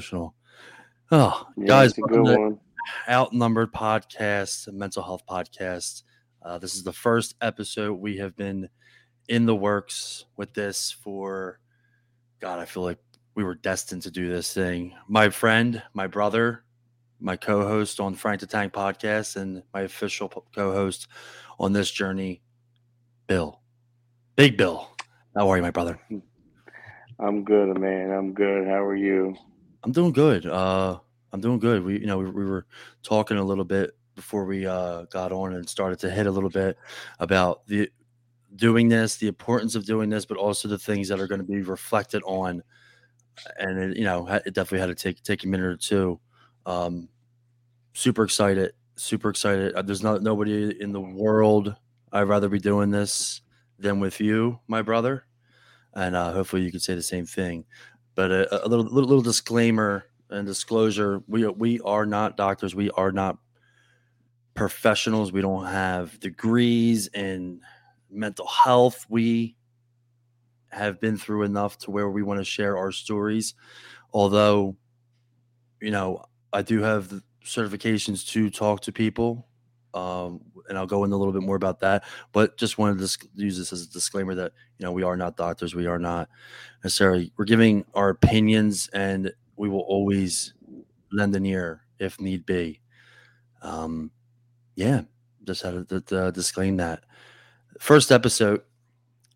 emotional. Oh, Yeah, guys, a good one. Outnumbered Podcast, mental health podcast. Uh, this is the first episode we have been in the works with this for. God, I feel like we were destined to do this thing. My friend, my brother, my co-host on Frank the Tank podcast, and my official co-host on this journey, Bill, Big Bill. How are you, my brother? I'm good, man. I'm good. How are you? I'm doing good. Uh, I'm doing good. We, you know, we, we were talking a little bit before we uh, got on and started to hit a little bit about the doing this, the importance of doing this, but also the things that are going to be reflected on. And it, you know, it definitely had to take take a minute or two. Um, super excited, super excited. Uh, There's not nobody in the world I'd rather be doing this than with you, my brother. And uh, hopefully you could say the same thing. But a, a little, little little disclaimer and disclosure: we are, we are not doctors. We are not professionals. We don't have degrees in mental health. We have been through enough to where we want to share our stories. Although, you know, I do have certifications to talk to people, um, and I'll go into a little bit more about that. But just wanted to use this as a disclaimer that you know we are not doctors. We are not necessarily. We're giving our opinions, and we will always lend an ear if need be. Um, yeah, just had to, to disclaim that. First episode,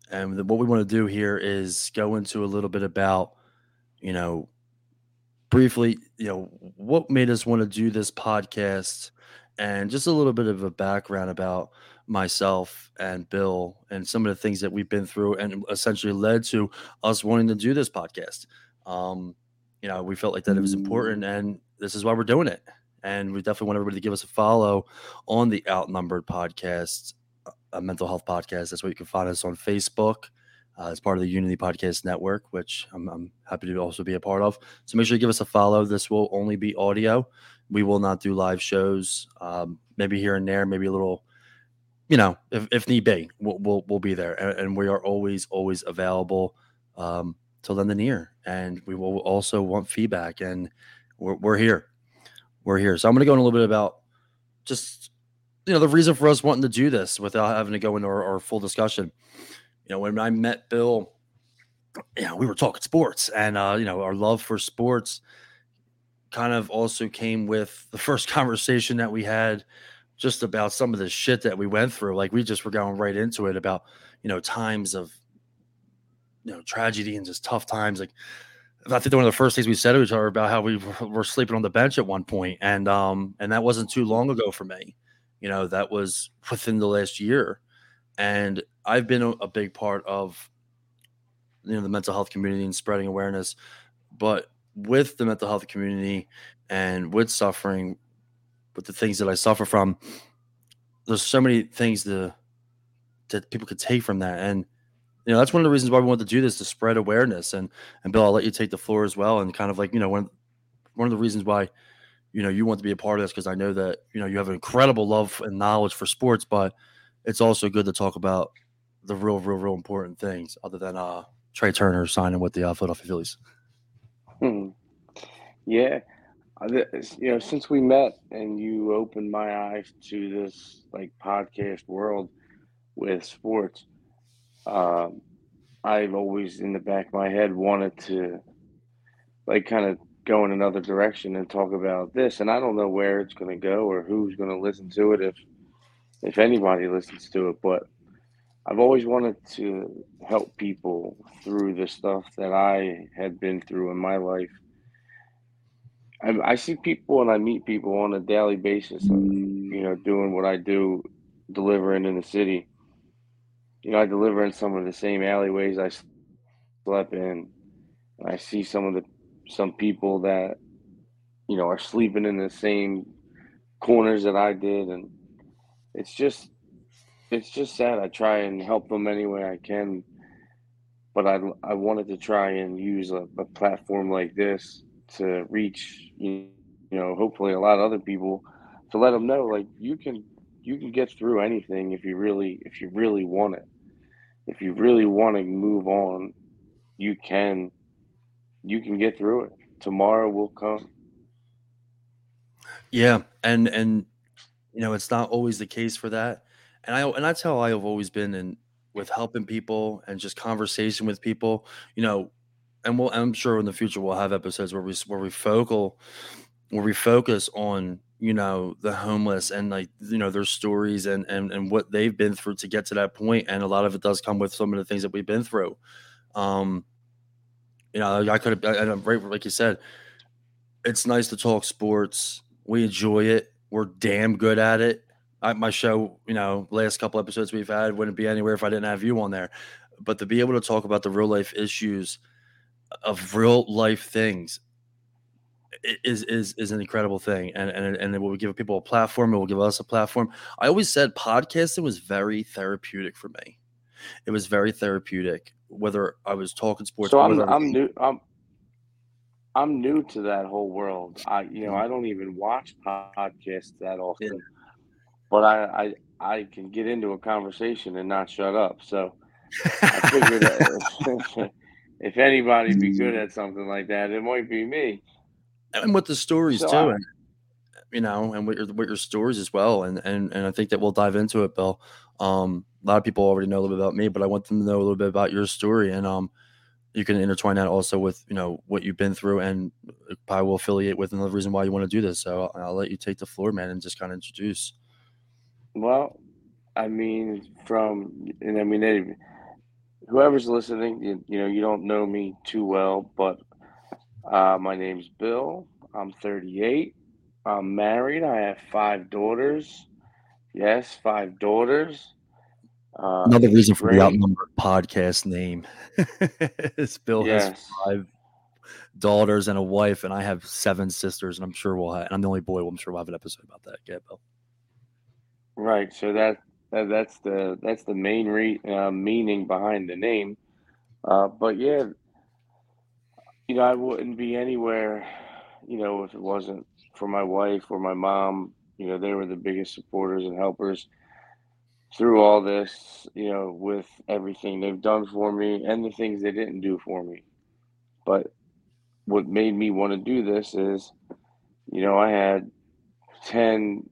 and what we want to do here is go into a little bit about, you know, briefly, you know, what made us want to do this podcast, and just a little bit of a background about myself and Bill and some of the things that we've been through, and essentially led to us wanting to do this podcast. Um, you know, we felt like that it was important, and this is why we're doing it. And we definitely want everybody to give us a follow on the Outnumbered podcast, a mental health podcast. That's where you can find us on Facebook. Uh, as part of the Unity Podcast Network, which I'm, I'm happy to also be a part of. So make sure you give us a follow. This will only be audio. We will not do live shows. Um, maybe here and there, maybe a little, you know, if, if need be, we'll, we'll, we'll be there. And, and we are always, always available um, to lend an ear. And we will also want feedback. And we're, we're here. We're here. So I'm going to go in a little bit about just, you know, the reason for us wanting to do this without having to go into our, our full discussion. You know, when I met Bill, you know, we were talking sports and, uh, you know, our love for sports kind of also came with the first conversation that we had just about some of the shit that we went through. Like we just were going right into it about, you know, times of, you know, tragedy and just tough times. Like I think one of the first things we said to each other about how we were- sleeping on the bench at one point, and um, and that wasn't too long ago for me. You know, that was within the last year, and I've been a big part of, you know, the mental health community and spreading awareness. But with the mental health community and with suffering, with the things that I suffer from, there's so many things to, that people could take from that, and you know that's one of the reasons why we wanted to do this to spread awareness. And and Bill, I'll let you take the floor as well, and kind of like you know one one of the reasons why you know you want to be a part of this because I know that you know you have an incredible love and knowledge for sports, but it's also good to talk about the real, real, real important things other than uh Trea Turner signing with the uh, Philadelphia Phillies. Hmm. Yeah. You know, since we met and you opened my eyes to this like podcast world with sports, um, I've always in the back of my head wanted to like kind of go in another direction and talk about this. And I don't know where it's going to go or who's going to listen to it if if anybody listens to it, but I've always wanted to help people through the stuff that I had been through in my life. I, I see people and I meet people on a daily basis, you know, doing what I do, delivering in the city. You know, I deliver in some of the same alleyways I slept in. I see some of the some people that you know are sleeping in the same corners that I did, and it's just it's just sad. I try and help them any way I can, but I I wanted to try and use a, a platform like this to reach you know hopefully a lot of other people to let them know like you can you can get through anything if you really if you really want it if you really want to move on you can you can get through it. Tomorrow will come. Yeah, and and you know, it's not always the case for that. And I and that's how I have always been in with helping people and just conversation with people, you know, and we'll I'm sure in the future we'll have episodes where we where we focal where we focus on, you know, the homeless and like, you know, their stories and and and what they've been through to get to that point. And a lot of it does come with some of the things that we've been through. Um, you know, I could have, and right, like you said, it's nice to talk sports. We enjoy it. We're damn good at it. I, my show, you know, last couple episodes we've had wouldn't be anywhere if I didn't have you on there. But to be able to talk about the real life issues of real life things is is is an incredible thing, and and and it will give people a platform. It will give us a platform. I always said podcasting was very therapeutic for me. It was very therapeutic, whether I was talking sports So I'm. I'm new I'm I'm new to that whole world. I you know Mhm. I don't even watch podcasts that Yeah. But I I I can get into a conversation and not shut up. So I figured that if anybody be good at something like that, it might be me. and with the stories So too, I and you know, and with your with your stories as well, and and and I think that we'll dive into it, Bill. Um, a lot of people already know a little bit about me, but I want them to know a little bit about your story, and um, you can intertwine that also with you know what you've been through, and I will affiliate with another reason why you want to do this. So I'll, I'll let you take the floor, man, and just kind of introduce. Well, I mean from and I mean they, whoever's listening, you, you know you don't know me too well, but uh, my name's Bill. I'm 38. I'm married. I have five daughters. Yes, five daughters. Uh, Another reason for the outnumbered podcast name is Bill has five daughters and a wife, and I have seven sisters, and I'm sure we'll have, and I'm the only boy. I'm sure we'll have an episode about that. Yeah, Bill. Right. So that, that that's the that's the main re uh, meaning behind the name. Uh, but yeah, you know, I wouldn't be anywhere, you know, if it wasn't for my wife or my mom. You know, they were the biggest supporters and helpers through all this, you know, with everything they've done for me and the things they didn't do for me. But what made me want to do this is, you know, I had 10,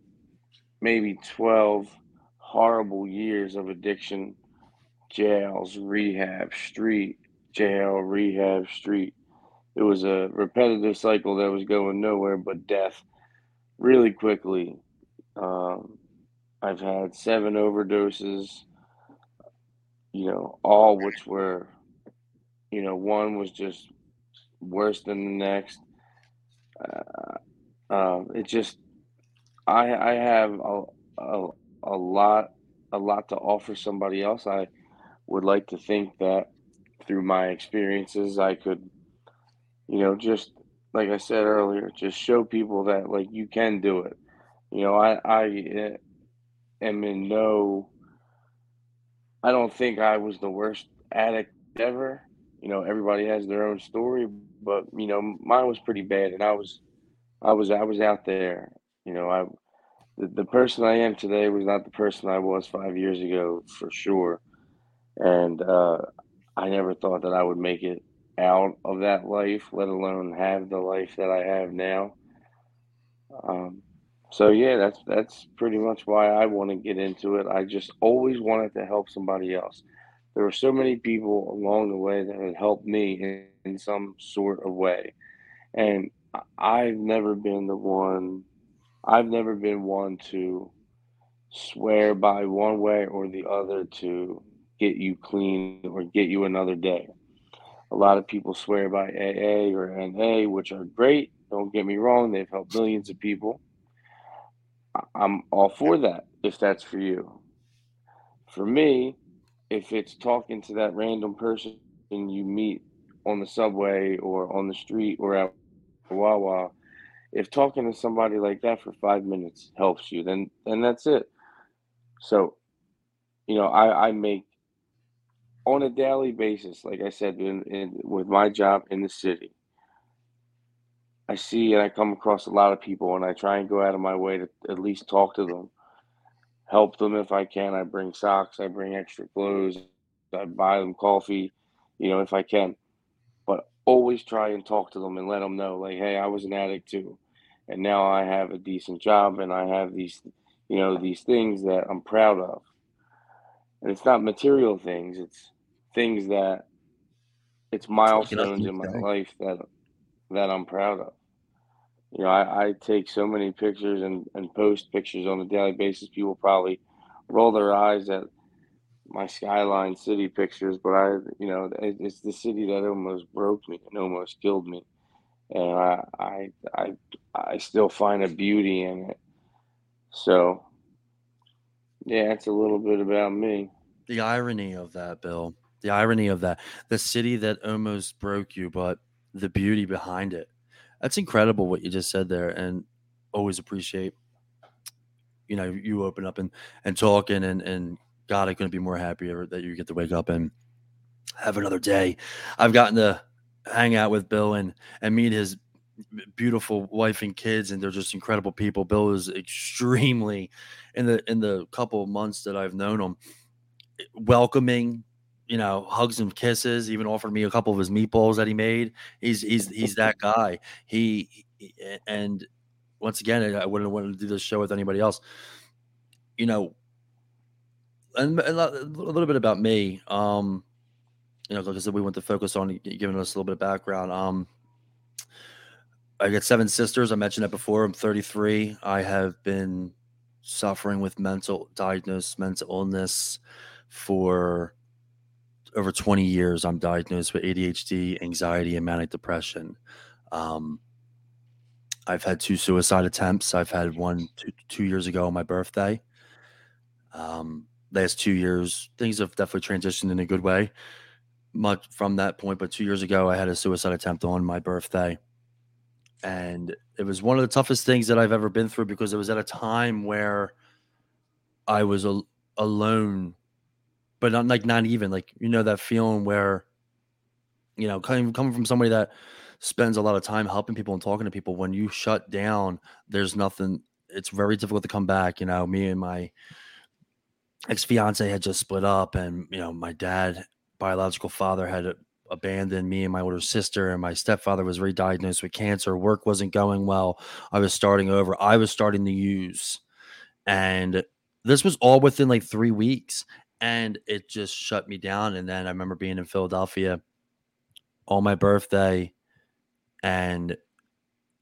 maybe 12 horrible years of addiction, jails, rehab, street, jail, rehab, street. It was a repetitive cycle that was going nowhere but death really quickly. Um, I've had seven overdoses, you know, all which were, you know, one was just worse than the next. Uh, um, it just, I I have a, a a lot a lot to offer somebody else. I would like to think that through my experiences, I could, you know, just like I said earlier, just show people that like you can do it. You know, I I eh, am in no I don't think I was the worst addict ever. You know, everybody has their own story, but you know, mine was pretty bad, and I was, I was, I was out there. You know, I the, the person I am today was not the person I was five years ago for sure, and uh, I never thought that I would make it out of that life, let alone have the life that I have now. Um, so yeah, that's that's pretty much why I want to get into it. I just always wanted to help somebody else. There were so many people along the way that had helped me in, in some sort of way, and I've never been the one. I've never been one to swear by one way or the other to get you clean or get you another day. A lot of people swear by AA or NA, which are great. Don't get me wrong; they've helped millions of people I'm all for that if that's for you. For me, if it's talking to that random person you meet on the subway or on the street or at Wawa, if talking to somebody like that for five minutes helps you, then then that's it. So, you know, I, I make on a daily basis, like I said, in, in with my job in the city, I see and I come across a lot of people and I try and go out of my way to at least talk to them help them if I can. I bring socks, I bring extra clothes, I buy them coffee, you know, if I can. But always try and talk to them and let them know, like, hey, I was an addict too, and now I have a decent job and I have these, you know, these things that I'm proud of. And it's not material things; it's things that it's milestones in my life that that I'm proud of. You know, I, I take so many pictures and, and post pictures on a daily basis. People probably roll their eyes at my skyline city pictures, but I, you know, it, it's the city that almost broke me and almost killed me, and I, I, I, I still find a beauty in it. So, yeah, it's a little bit about me. The irony of that, Bill. The irony of that. The city that almost broke you, but the beauty behind it. That's incredible what you just said there, and always appreciate you know you open up and and talking and and God, I couldn't be more happier that you get to wake up and have another day. I've gotten to hang out with Bill and and meet his beautiful wife and kids, and they're just incredible people. Bill is extremely in the in the couple of months that I've known him, welcoming, you know, hugs and kisses. Even offered me a couple of his meatballs that he made. He's he's he's that guy. He, he and once again, I wouldn't want to do this show with anybody else. You know, and, and a little bit about me. Um, you know, like I said, we want to focus on giving us a little bit of background. Um, I got seven sisters. I mentioned that before. I'm 33. I have been suffering with mental diagnosed mental illness for over 20 years. I'm diagnosed with ADHD, anxiety, and manic depression. Um, I've had two suicide attempts. I've had one two, two years ago on my birthday. Um, last two years, things have definitely transitioned in a good way. Much from that point, but two years ago, I had a suicide attempt on my birthday, and it was one of the toughest things that I've ever been through because it was at a time where I was al- alone, but not like not even like you know that feeling where you know coming coming from somebody that spends a lot of time helping people and talking to people when you shut down there's nothing it's very difficult to come back you know. Me and my ex fiance had just split up, and you know, my dad, biological father, had uh, abandoned me and my older sister, and my stepfather was re-diagnosed with cancer. Work wasn't going well. I was starting over. I was starting to use, and this was all within like three weeks, and it just shut me down. And then I remember being in Philadelphia on my birthday, and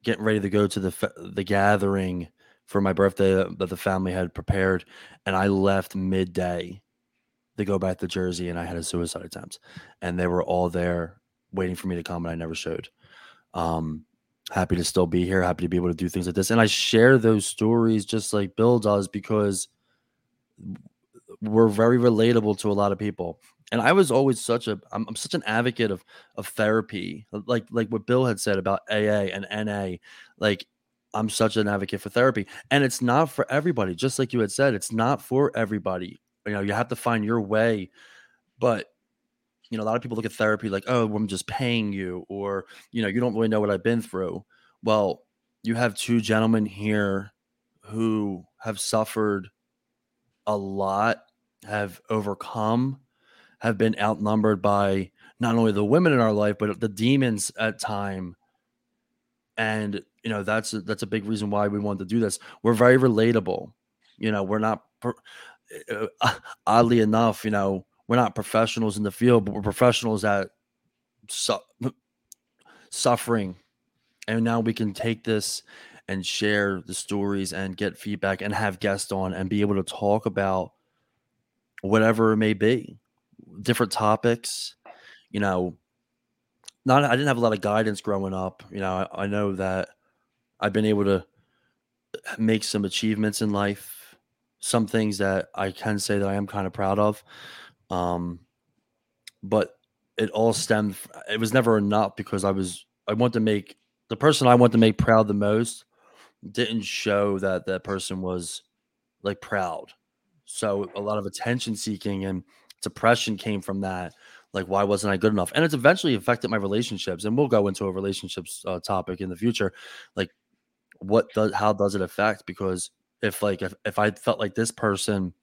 getting ready to go to the the gathering for my birthday that the family had prepared, and I left midday to go back to Jersey, and I had a suicide attempt, and they were all there waiting for me to come, and I never showed. Um, happy to still be here, happy to be able to do things like this, and I share those stories just like Bill does because we're very relatable to a lot of people. And I was always such a I'm, I'm such an advocate of of therapy, like like what Bill had said about AA and NA. Like I'm such an advocate for therapy. And it's not for everybody. Just like you had said, it's not for everybody. You know, you have to find your way. But, you know, a lot of people look at therapy like, oh, I'm just paying you, or, you know, you don't really know what I've been through. Well, you have two gentlemen here who have suffered a lot, have overcome, have been outnumbered by not only the women in our life, but the demons at time. And you know that's that's a big reason why we wanted to do this. We're very relatable. You know, we're not Uh, uh, oddly enough, you know, we're not professionals in the field, but we're professionals at su- suffering. And now we can take this and share the stories and get feedback and have guests on and be able to talk about whatever it may be, different topics. You know, not I didn't have a lot of guidance growing up. You know, I, I know that I've been able to make some achievements in life, some things that I can say that I am kind of proud of. Um, but it all stemmed. It was never enough because I was I want to make the person I want to make proud the most didn't show that that person was like proud. So a lot of attention seeking and depression came from that. Like, why wasn't I good enough? And it's eventually affected my relationships. And we'll go into a relationships uh, topic in the future. Like, what does how does it affect? Because if like if, if I felt like this person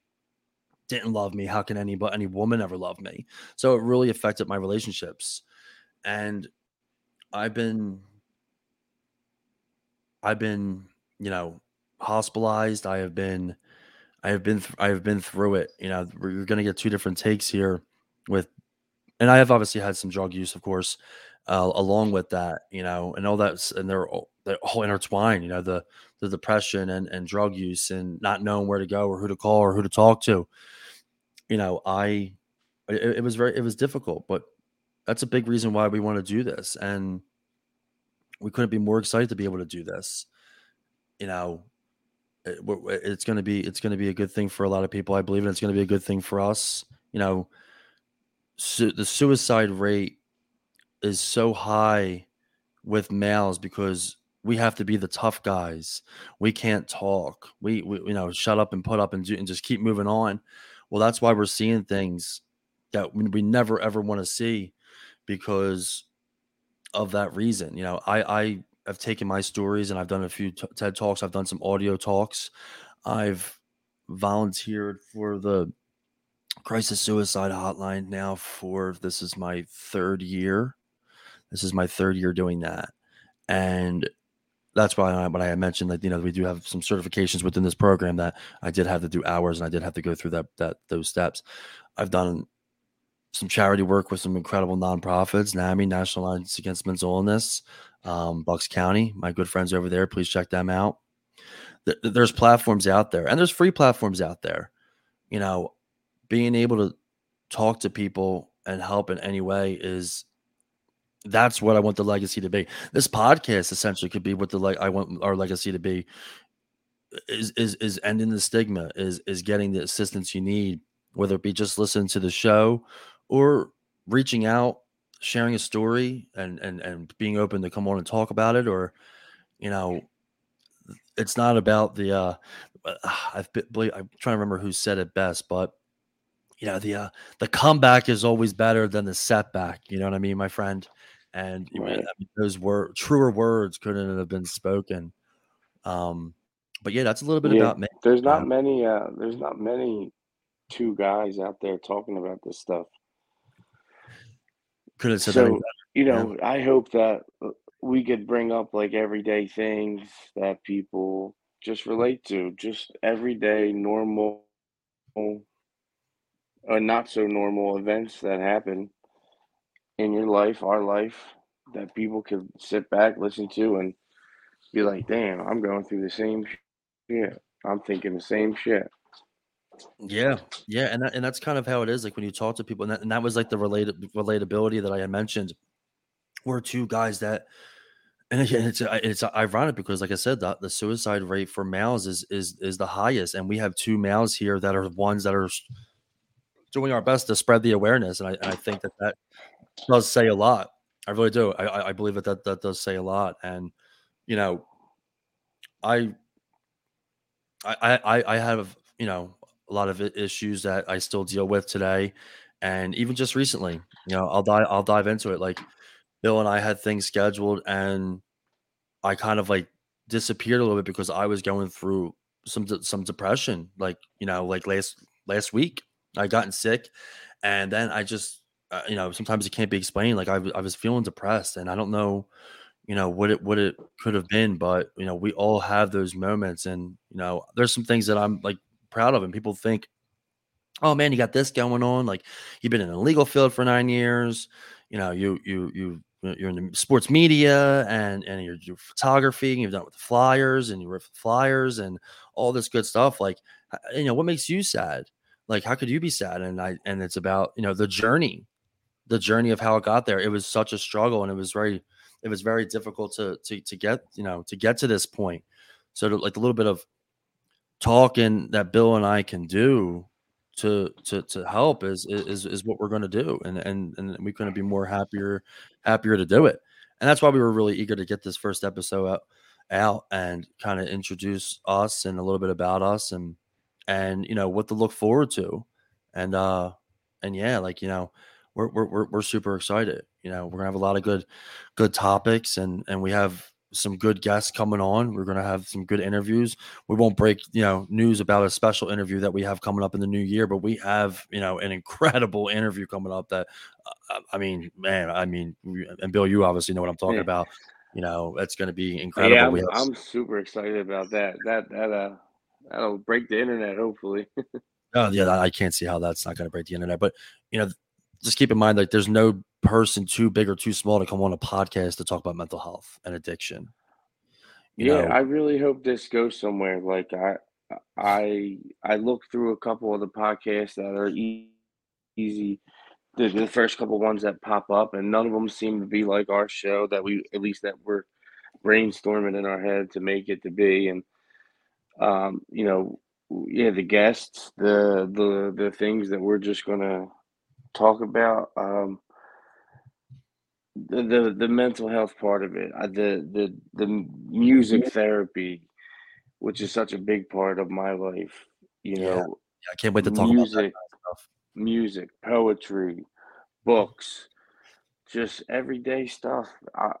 didn't love me, how can any but any woman ever love me? So it really affected my relationships. And I've been I've been, you know, hospitalized. I have been I have been th- I have been through it. You know, we're going to get two different takes here with and I have obviously had some drug use, of course, uh, along with that, you know, and all that's and they're they're all intertwined. You know, the the depression and and drug use and not knowing where to go or who to call or who to talk to. You know, I it, it was very it was difficult, but that's a big reason why we want to do this, and we couldn't be more excited to be able to do this. You know, it, it's going to be it's going to be a good thing for a lot of people. I believe, and it's going to be a good thing for us. You know, su- the suicide rate is so high with males because we have to be the tough guys. We can't talk. We, we you know shut up and put up and do, and just keep moving on. Well, that's why we're seeing things that we never ever want to see because of that reason. You know, I I have taken my stories and I've done a few t- TED talks. I've done some audio talks. I've volunteered for the crisis suicide hotline now for this is my third year. This is my third year doing that. And that's why I, when I mentioned that you know we do have some certifications within this program that I did have to do hours and I did have to go through that that those steps. I've done some charity work with some incredible nonprofits, NAMI, National Alliance Against Mental Illness, um, Bucks County. My good friends over there, please check them out. There's platforms out there, and there's free platforms out there. You know, being able to talk to people and help in any way is that's what I want the legacy to be. This podcast essentially could be what the like I want our legacy to be is is is ending the stigma, is is getting the assistance you need, whether it be just listening to the show or reaching out, sharing a story and and and being open to come on and talk about it or you know it's not about the uh I've been, believe, I'm trying to remember who said it best, but you know the uh, the comeback is always better than the setback. You know what I mean, my friend? And right. I mean, those were truer words couldn't have been spoken. Um, but yeah, that's a little bit yeah, about me. There's not um, many. Uh, there's not many two guys out there talking about this stuff. Could have said so, that. You know, yeah. I hope that uh, we could bring up like everyday things that people just relate to, just everyday normal or not so normal events that happen in your life, our life, that people could sit back, listen to, and be like, damn, I'm going through the same shit. I'm thinking the same shit. Yeah, yeah, and that, and that's kind of how it is. Like when you talk to people, and that, and that was like the related relatability that I had mentioned. We're two guys that, and again, it's it's ironic because, like I said, the, the suicide rate for males is is is the highest, and we have two males here that are ones that are doing our best to spread the awareness, and I, and I think that that does say a lot. I really do. I, I believe that, that that does say a lot, and you know, I I I, I have you know a lot of issues that I still deal with today, and even just recently, you know, I'll dive I'll dive into it. Like Bill and I had things scheduled, and I kind of like disappeared a little bit because I was going through some some depression, like you know, like last last week, I gotten sick, and then I just, uh, you know, sometimes it can't be explained. Like I, I was feeling depressed, and I don't know, you know, what it what it could have been, but you know, we all have those moments, and you know, there's some things that I'm like proud of, and people think, oh man, you got this going on, like you've been in the legal field for nine years, you know, you you you you're in the sports media and and you're doing photography and you've done it with the flyers and you with flyers and all this good stuff like you know what makes you sad like how could you be sad and i and it's about you know the journey the journey of how it got there it was such a struggle and it was very it was very difficult to to, to get you know to get to this point. So to, like a little bit of talking that bill and i can do to to to help is is is what we're going to do and and and we couldn't be more happier happier to do it. And that's why we were really eager to get this first episode out out and kind of introduce us and a little bit about us and and you know what to look forward to. And uh and yeah like you know we're we're we're, we're super excited you know we're gonna have a lot of good good topics and and we have some good guests coming on. We're going to have some good interviews. We won't break, you know, news about a special interview that we have coming up in the new year, but we have, you know, an incredible interview coming up that, uh, I mean, man, I mean, and Bill, you obviously know what I'm talking yeah. about. You know, that's going to be incredible. Yeah, I'm, have... I'm, super excited about that. That, that, uh, that'll break the internet, hopefully. oh, yeah, I can't see how that's not going to break the internet. But, you know, just keep in mind, like, there's no person too big or too small to come on a podcast to talk about mental health and addiction. You yeah, know, I really hope this goes somewhere. Like I, I, I looked through a couple of the podcasts that are e- easy. The, the first couple ones that pop up, and none of them seem to be like our show that we at least that we're brainstorming in our head to make it to be. And um, you know, yeah, the guests, the the the things that we're just gonna talk about. Um, the, the the mental health part of it, the the the music therapy, which is such a big part of my life. You know, yeah, I can't wait to talk music, about. Music, poetry, books, just everyday stuff. I,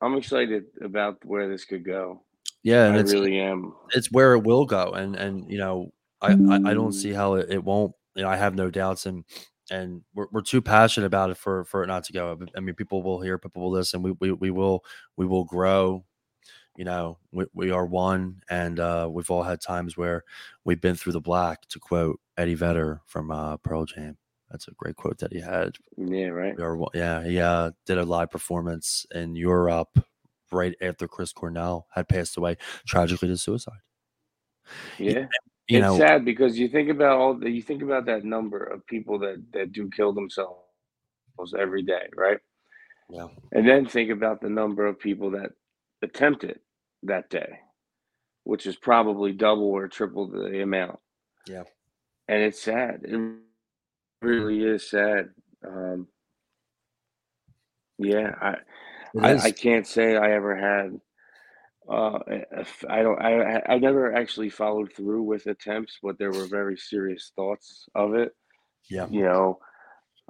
I'm excited about where this could go. Yeah, and I really am. It's where it will go, and and you know, I I, I don't see how it, it won't. You know, I have no doubts, and and we're, we're too passionate about it for for it not to go. I mean, people will hear, people will listen. We we, we will we will grow. You know, we, we are one, and uh, we've all had times where we've been through the black. To quote Eddie Vedder from uh, Pearl Jam, that's a great quote that he had. Yeah, right. We are, yeah, he uh, did a live performance in Europe right after Chris Cornell had passed away tragically to suicide. Yeah, you it's know, sad because you think about all the you think about that number of people that that do kill themselves every day, right? Yeah. And then think about the number of people that attempt it that day, which is probably double or triple the amount. Yeah. And it's sad. It really is sad. Um, yeah, I, I, I can't say I ever had uh, I don't. I I never actually followed through with attempts, but there were very serious thoughts of it. Yeah. You know,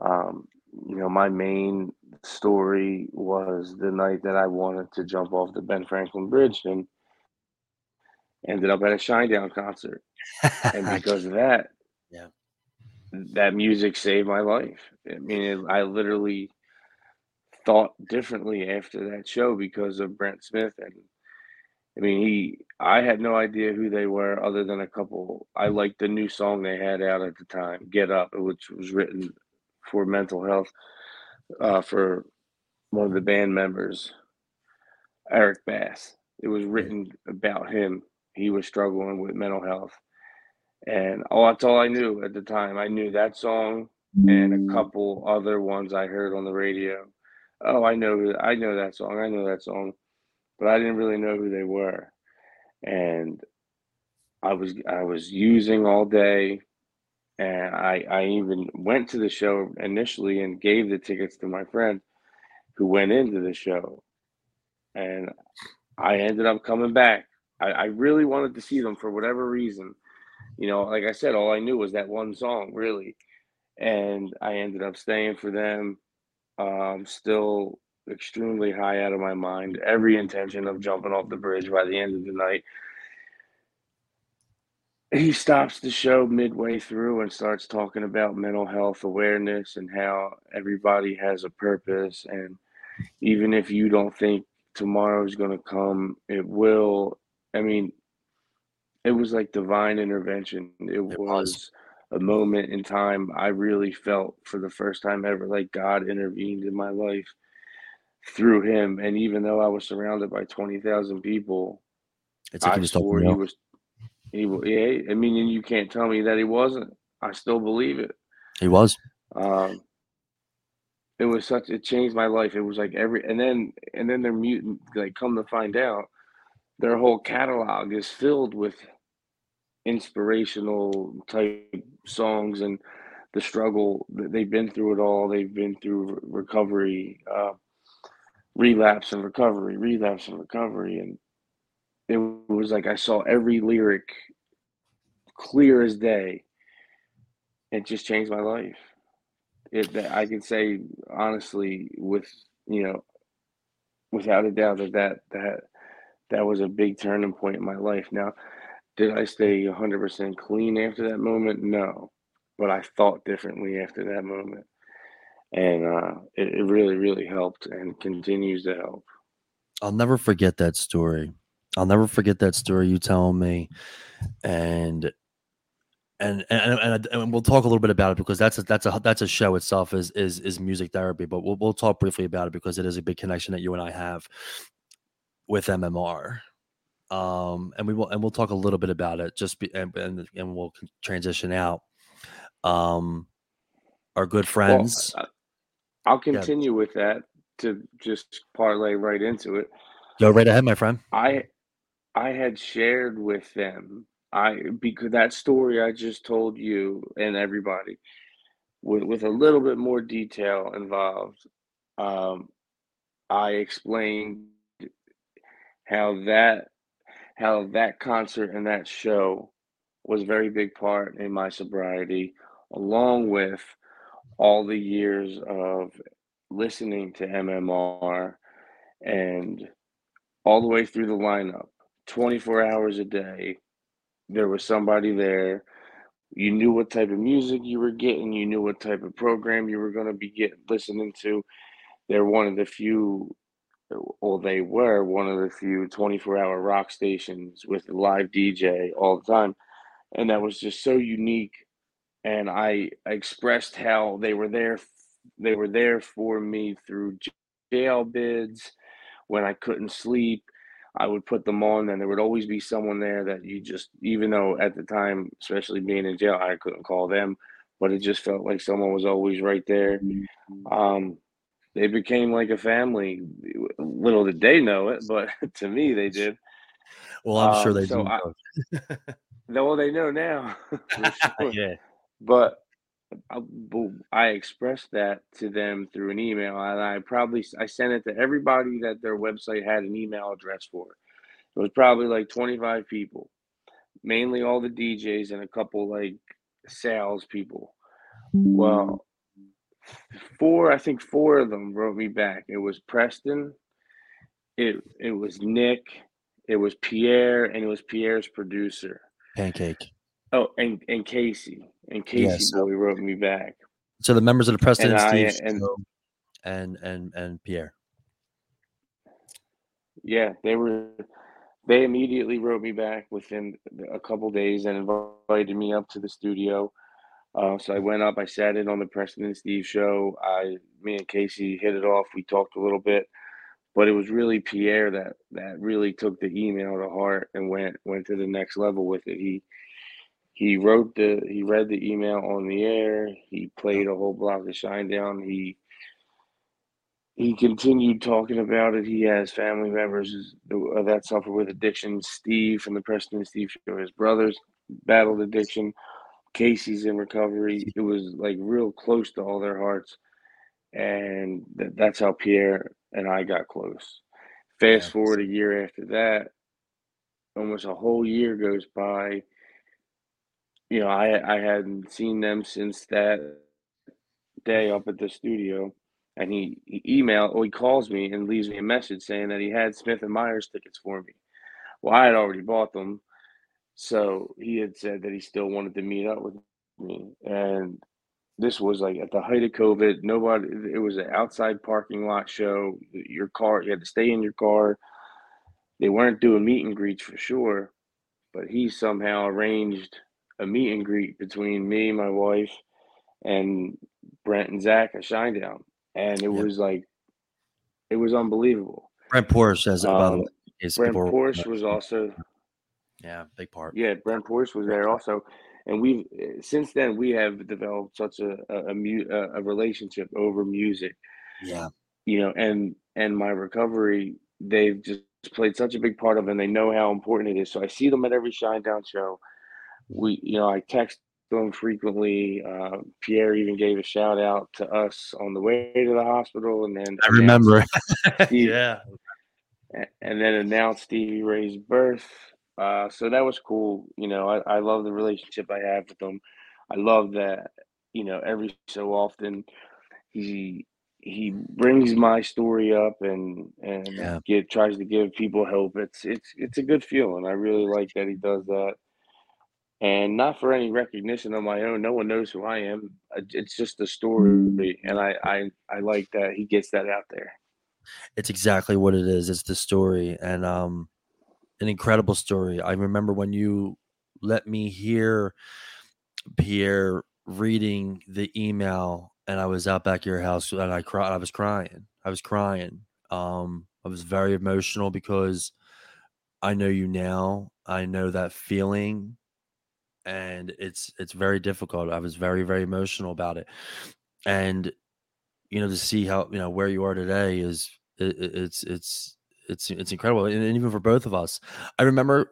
um, you know, my main story was the night that I wanted to jump off the Ben Franklin Bridge and ended up at a Shinedown concert, and because of that, yeah, that music saved my life. I mean, it, I literally thought differently after that show because of Brent Smith and I mean, he. I had no idea who they were, other than a couple. I liked the new song they had out at the time, "Get Up," which was written for mental health uh, for one of the band members, Eric Bass. It was written about him. He was struggling with mental health, and oh, that's all I knew at the time. I knew that song and a couple other ones I heard on the radio. Oh, I know, I know that song. I know that song but I didn't really know who they were. And I was I was using all day and I I even went to the show initially and gave the tickets to my friend who went into the show. And I ended up coming back. I, I really wanted to see them for whatever reason. You know, like I said, all I knew was that one song, really. And I ended up staying for them. Um, still extremely high out of my mind. Every intention of jumping off the bridge by the end of the night. He stops the show midway through and starts talking about mental health awareness and how everybody has a purpose. And even if you don't think tomorrow is going to come, it will. I mean, it was like divine intervention. It, it was, was a moment in time I really felt for the first time ever like God intervened in my life through him. And even though I was surrounded by twenty thousand people, it's like I swore he was. He, yeah, I mean, and you can't tell me that he wasn't. I still believe it. He was. Um, it was such. It changed my life. It was like every, and then and then their mutant. Like, come to find out, their whole catalog is filled with inspirational type songs and the struggle that they've been through it all. They've been through recovery. Uh, relapse and recovery, relapse and recovery. And it was like I saw every lyric clear as day. It just changed my life. It that I can say honestly with you know without a doubt that that that that was a big turning point in my life. Now, did I stay 100% clean after that moment? No, but I thought differently after that moment, and uh, it, it really, really helped and continues to help. I'll never forget that story. I'll never forget that story you telling me, and and and, and and we'll talk a little bit about it because that's a that's a that's a show itself is is is music therapy. But we'll we'll talk briefly about it because it is a big connection that you and I have with MMR. Um, and we will and we'll talk a little bit about it just be, and, and and we'll transition out. Um, our good friends. Well, I'll continue yeah. with that to just parlay right into it. Go right ahead, my friend. I I had shared with them I because that story I just told you and everybody with with a little bit more detail involved. Um, I explained how that how that concert and that show was a very big part in my sobriety, along with all the years of listening to MMR and all the way through the lineup, 24 hours a day. There was somebody there. You knew what type of music you were getting, you knew what type of program you were going to be getting listening to. They're one of the few or they were one of the few 24 hour rock stations with live DJ all the time. And that was just so unique. And I expressed how they were there. They were there for me through jail bids when I couldn't sleep. I would put them on, and there would always be someone there that you just, even though at the time, especially being in jail, I couldn't call them, but it just felt like someone was always right there. Um, they became like a family. Little did they know it, but to me, they did. Well, I'm um, sure they so do. I, well, they know now. sure. yeah. But uh, I, I, expressed that to them through an email, and I probably I sent it to everybody that their website had an email address for. It was probably like 25 people, mainly all the DJs and a couple like sales people. Well, four, I think four of them wrote me back. It was Preston, it it was Nick, it was Pierre, and it was Pierre's producer. Pancake. Oh, and and Casey. And Casey yes. wrote me back. So the members of the Preston and, Steve and, and and and Pierre. Yeah, they were they immediately wrote me back within a couple days and invited me up to the studio uh, so I went up, I sat in on the Preston and Steve show. I, me and Casey hit it off. We talked a little bit, but it was really Pierre that that really took the email to heart and went went to the next level with it. He he wrote the he read the email on the air. He played a whole block of Shinedown. He he continued talking about it. He has family members uh, that suffer with addiction. Steve from the Preston and Steve show, his brothers battled addiction. Casey's in recovery. It was like real close to all their hearts, and th- that's how Pierre and I got close. Fast forward a year after that, almost a whole year goes by. You know, I I hadn't seen them since that day up at the studio, and he, he emailed or he calls me and leaves me a message saying that he had Smith and Myers tickets for me. Well, I had already bought them, so he had said that he still wanted to meet up with me. And this was like at the height of COVID. Nobody, it was an outside parking lot show. Your car, you had to stay in your car. They weren't doing meet and greets for sure, but he somehow arranged a meet and greet between me, my wife, and Brent and Zach at Shinedown. And it yep. was like, it was unbelievable. Brent Porsche says um, by the um, way. Brent Porsche was also yeah, big part. Yeah, Brent Porsche was there also, and we since then we have developed such a a, a, a relationship over music. Yeah, you know, and and my recovery, they've just played such a big part of, it and they know how important it is. So I see them at every Shinedown show. We, you know, I text them frequently. Uh, Pierre even gave a shout out to us on the way to the hospital, and then I remember. Steve, yeah, and then announced Stevie Ray's birth uh, so that was cool. You know, I, I love the relationship I have with him. I love that, you know, every so often he he brings my story up and and Yeah. get tries to give people hope. It's it's it's a good feeling. I really like that he does that. And not for any recognition on my own. No one knows who I am. It's just a story, and I I I like that he gets that out there. It's exactly what it is. It's the story and um an incredible story. I remember when you let me hear Pierre reading the email and I was out back at your house and I cried I was crying. I was crying. Um I was very emotional because I know you now. I know that feeling and it's it's very difficult. I was very very emotional about it. And you know to see how you know where you are today is it, it- it's it's it's it's incredible and, and even for both of us i remember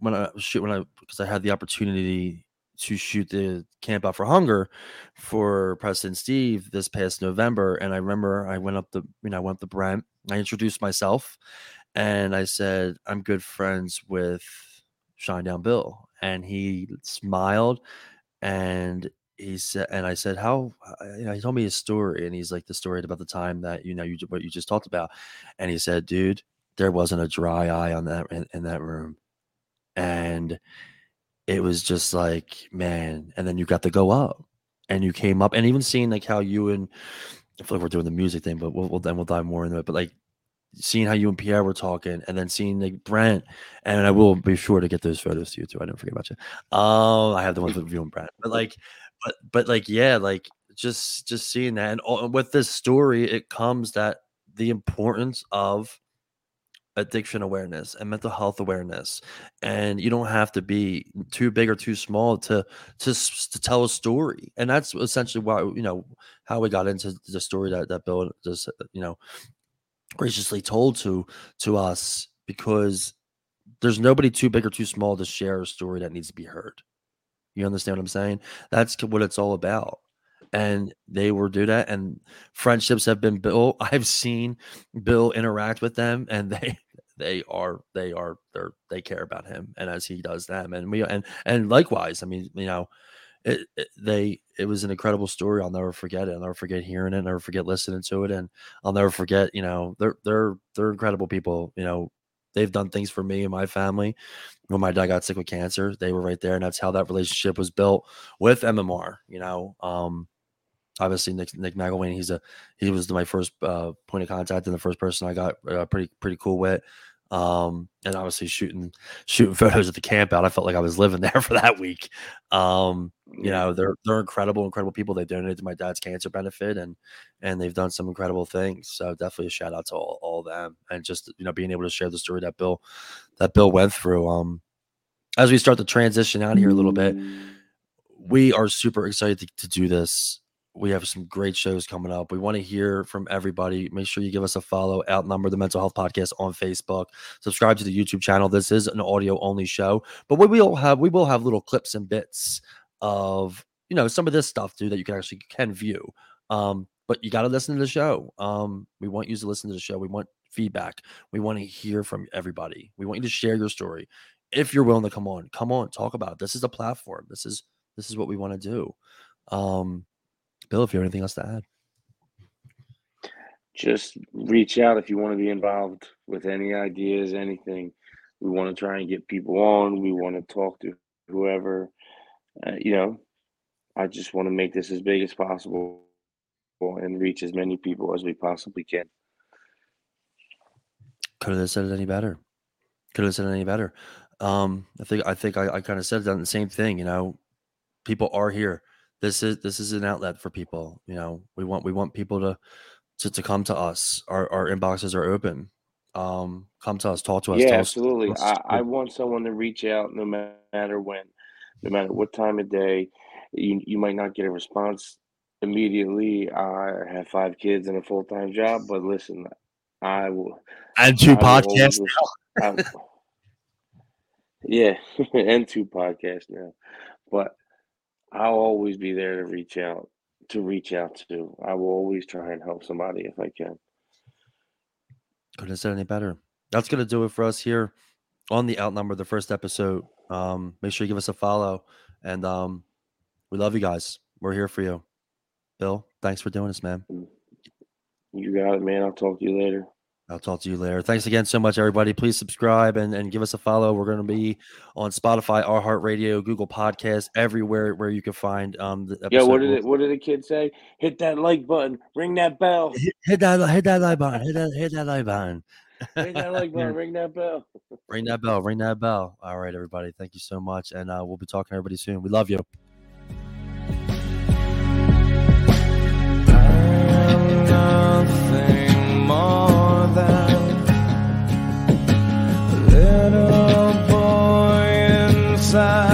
when i shoot when i because i had the opportunity to shoot the camp out for hunger for Preston steve this past november and i remember i went up the you know i went up to brent i introduced myself and i said i'm good friends with shinedown bill and he smiled and he said and i said how uh, you know he told me his story and he's like the story about the time that you know you what you just talked about and he said dude there wasn't a dry eye on that in, in that room and it was just like man and then you got to go up and you came up and even seeing like how you and i feel like we're doing the music thing but we'll, we'll then we'll dive more into it but like seeing how you and pierre were talking and then seeing like brent and i will be sure to get those photos to you too. I didn't forget about you. Um i have the ones with you and brent. But like but but like yeah like just just seeing that. And all, with this story it comes that the importance of addiction awareness and mental health awareness. And you don't have to be too big or too small to to to tell a story. And that's essentially why you know how we got into the story that that bill just you know graciously told to to us because there's nobody too big or too small to share a story that needs to be heard you understand what I'm saying? That's what it's all about. And they were do that, and friendships have been built. I've seen Bill interact with them, and they they are they are they're they care about him, and as he does them, and we and and likewise. I mean, you know, it, it they it was an incredible story. I'll never forget it. I'll never forget hearing it. I'll never forget listening to it, and I'll never forget. You know, they're they're they're incredible people. You know, they've done things for me and my family when my dad got sick with cancer, they were right there, and that's how that relationship was built with MMR. You know, um, obviously Nick Nick McIlwain, he's a he was my first uh, point of contact and the first person I got uh, pretty pretty cool with. Um, and obviously shooting shooting photos at the camp out, I felt like I was living there for that week. Um, you know, they're they're incredible, incredible people. They donated to my dad's cancer benefit, and and they've done some incredible things. So definitely a shout out to all, all of them, and just you know being able to share the story that Bill that Bill went through. Um, as we start to transition out here a little bit, we are super excited to, to do this. We have some great shows coming up. We want to hear from everybody. Make sure you give us a follow, outnumber the mental health podcast on Facebook. Subscribe to the YouTube channel. This is an audio only show, but we will have we will have little clips and bits of you know some of this stuff too that you can actually can view. Um, but you got to listen to the show. Um, we want you to listen to the show. We want feedback. We want to hear from everybody. We want you to share your story. If you're willing to come on, come on, talk about it. This is a platform. This is this is what we want to do. Um, Bill, if you have anything else to add, Just reach out if you want to be involved with any ideas, anything. We want to try and get people on. We want to talk to whoever. Uh, you know, I just want to make this as big as possible and reach as many people as we possibly can. couldn't have said it any better. Couldn't have said it any better. Um, I think I think I, I kind of said the same thing. You know, people are here. This is this is an outlet for people. You know, we want we want people to to, to come to us. Our our inboxes are open. Um, come to us, talk to us, Yeah, absolutely. us I, I want someone to reach out no matter when, no matter what time of day. You you might not get a response immediately. I have five kids and a full time job, but listen, I will and two I podcasts. res- I, yeah, and two podcasts now. But I'll always be there to reach out to reach out to. I will always try and help somebody if I can. Couldn't have said any better. That's gonna do it for us here on the outnumber the first episode. Um, make sure you give us a follow, and um, we love you guys. We're here for you. Bill, thanks for doing this, man. You got it, man. I'll talk to you later. I'll talk to you later. Thanks again so much, everybody. Please subscribe and, and give us a follow. We're going to be on Spotify, iHeartRadio, Google Podcasts, everywhere where you can find um the Yeah, what did it, what did the kid say? Hit that like button, ring that bell. hit, hit that hit that like button, hit that hit that like button. Ring that like button, ring that bell. ring that bell, ring that bell. All right, everybody. Thank you so much. And uh, we'll be talking to everybody soon. We love you. nothing more a little boy inside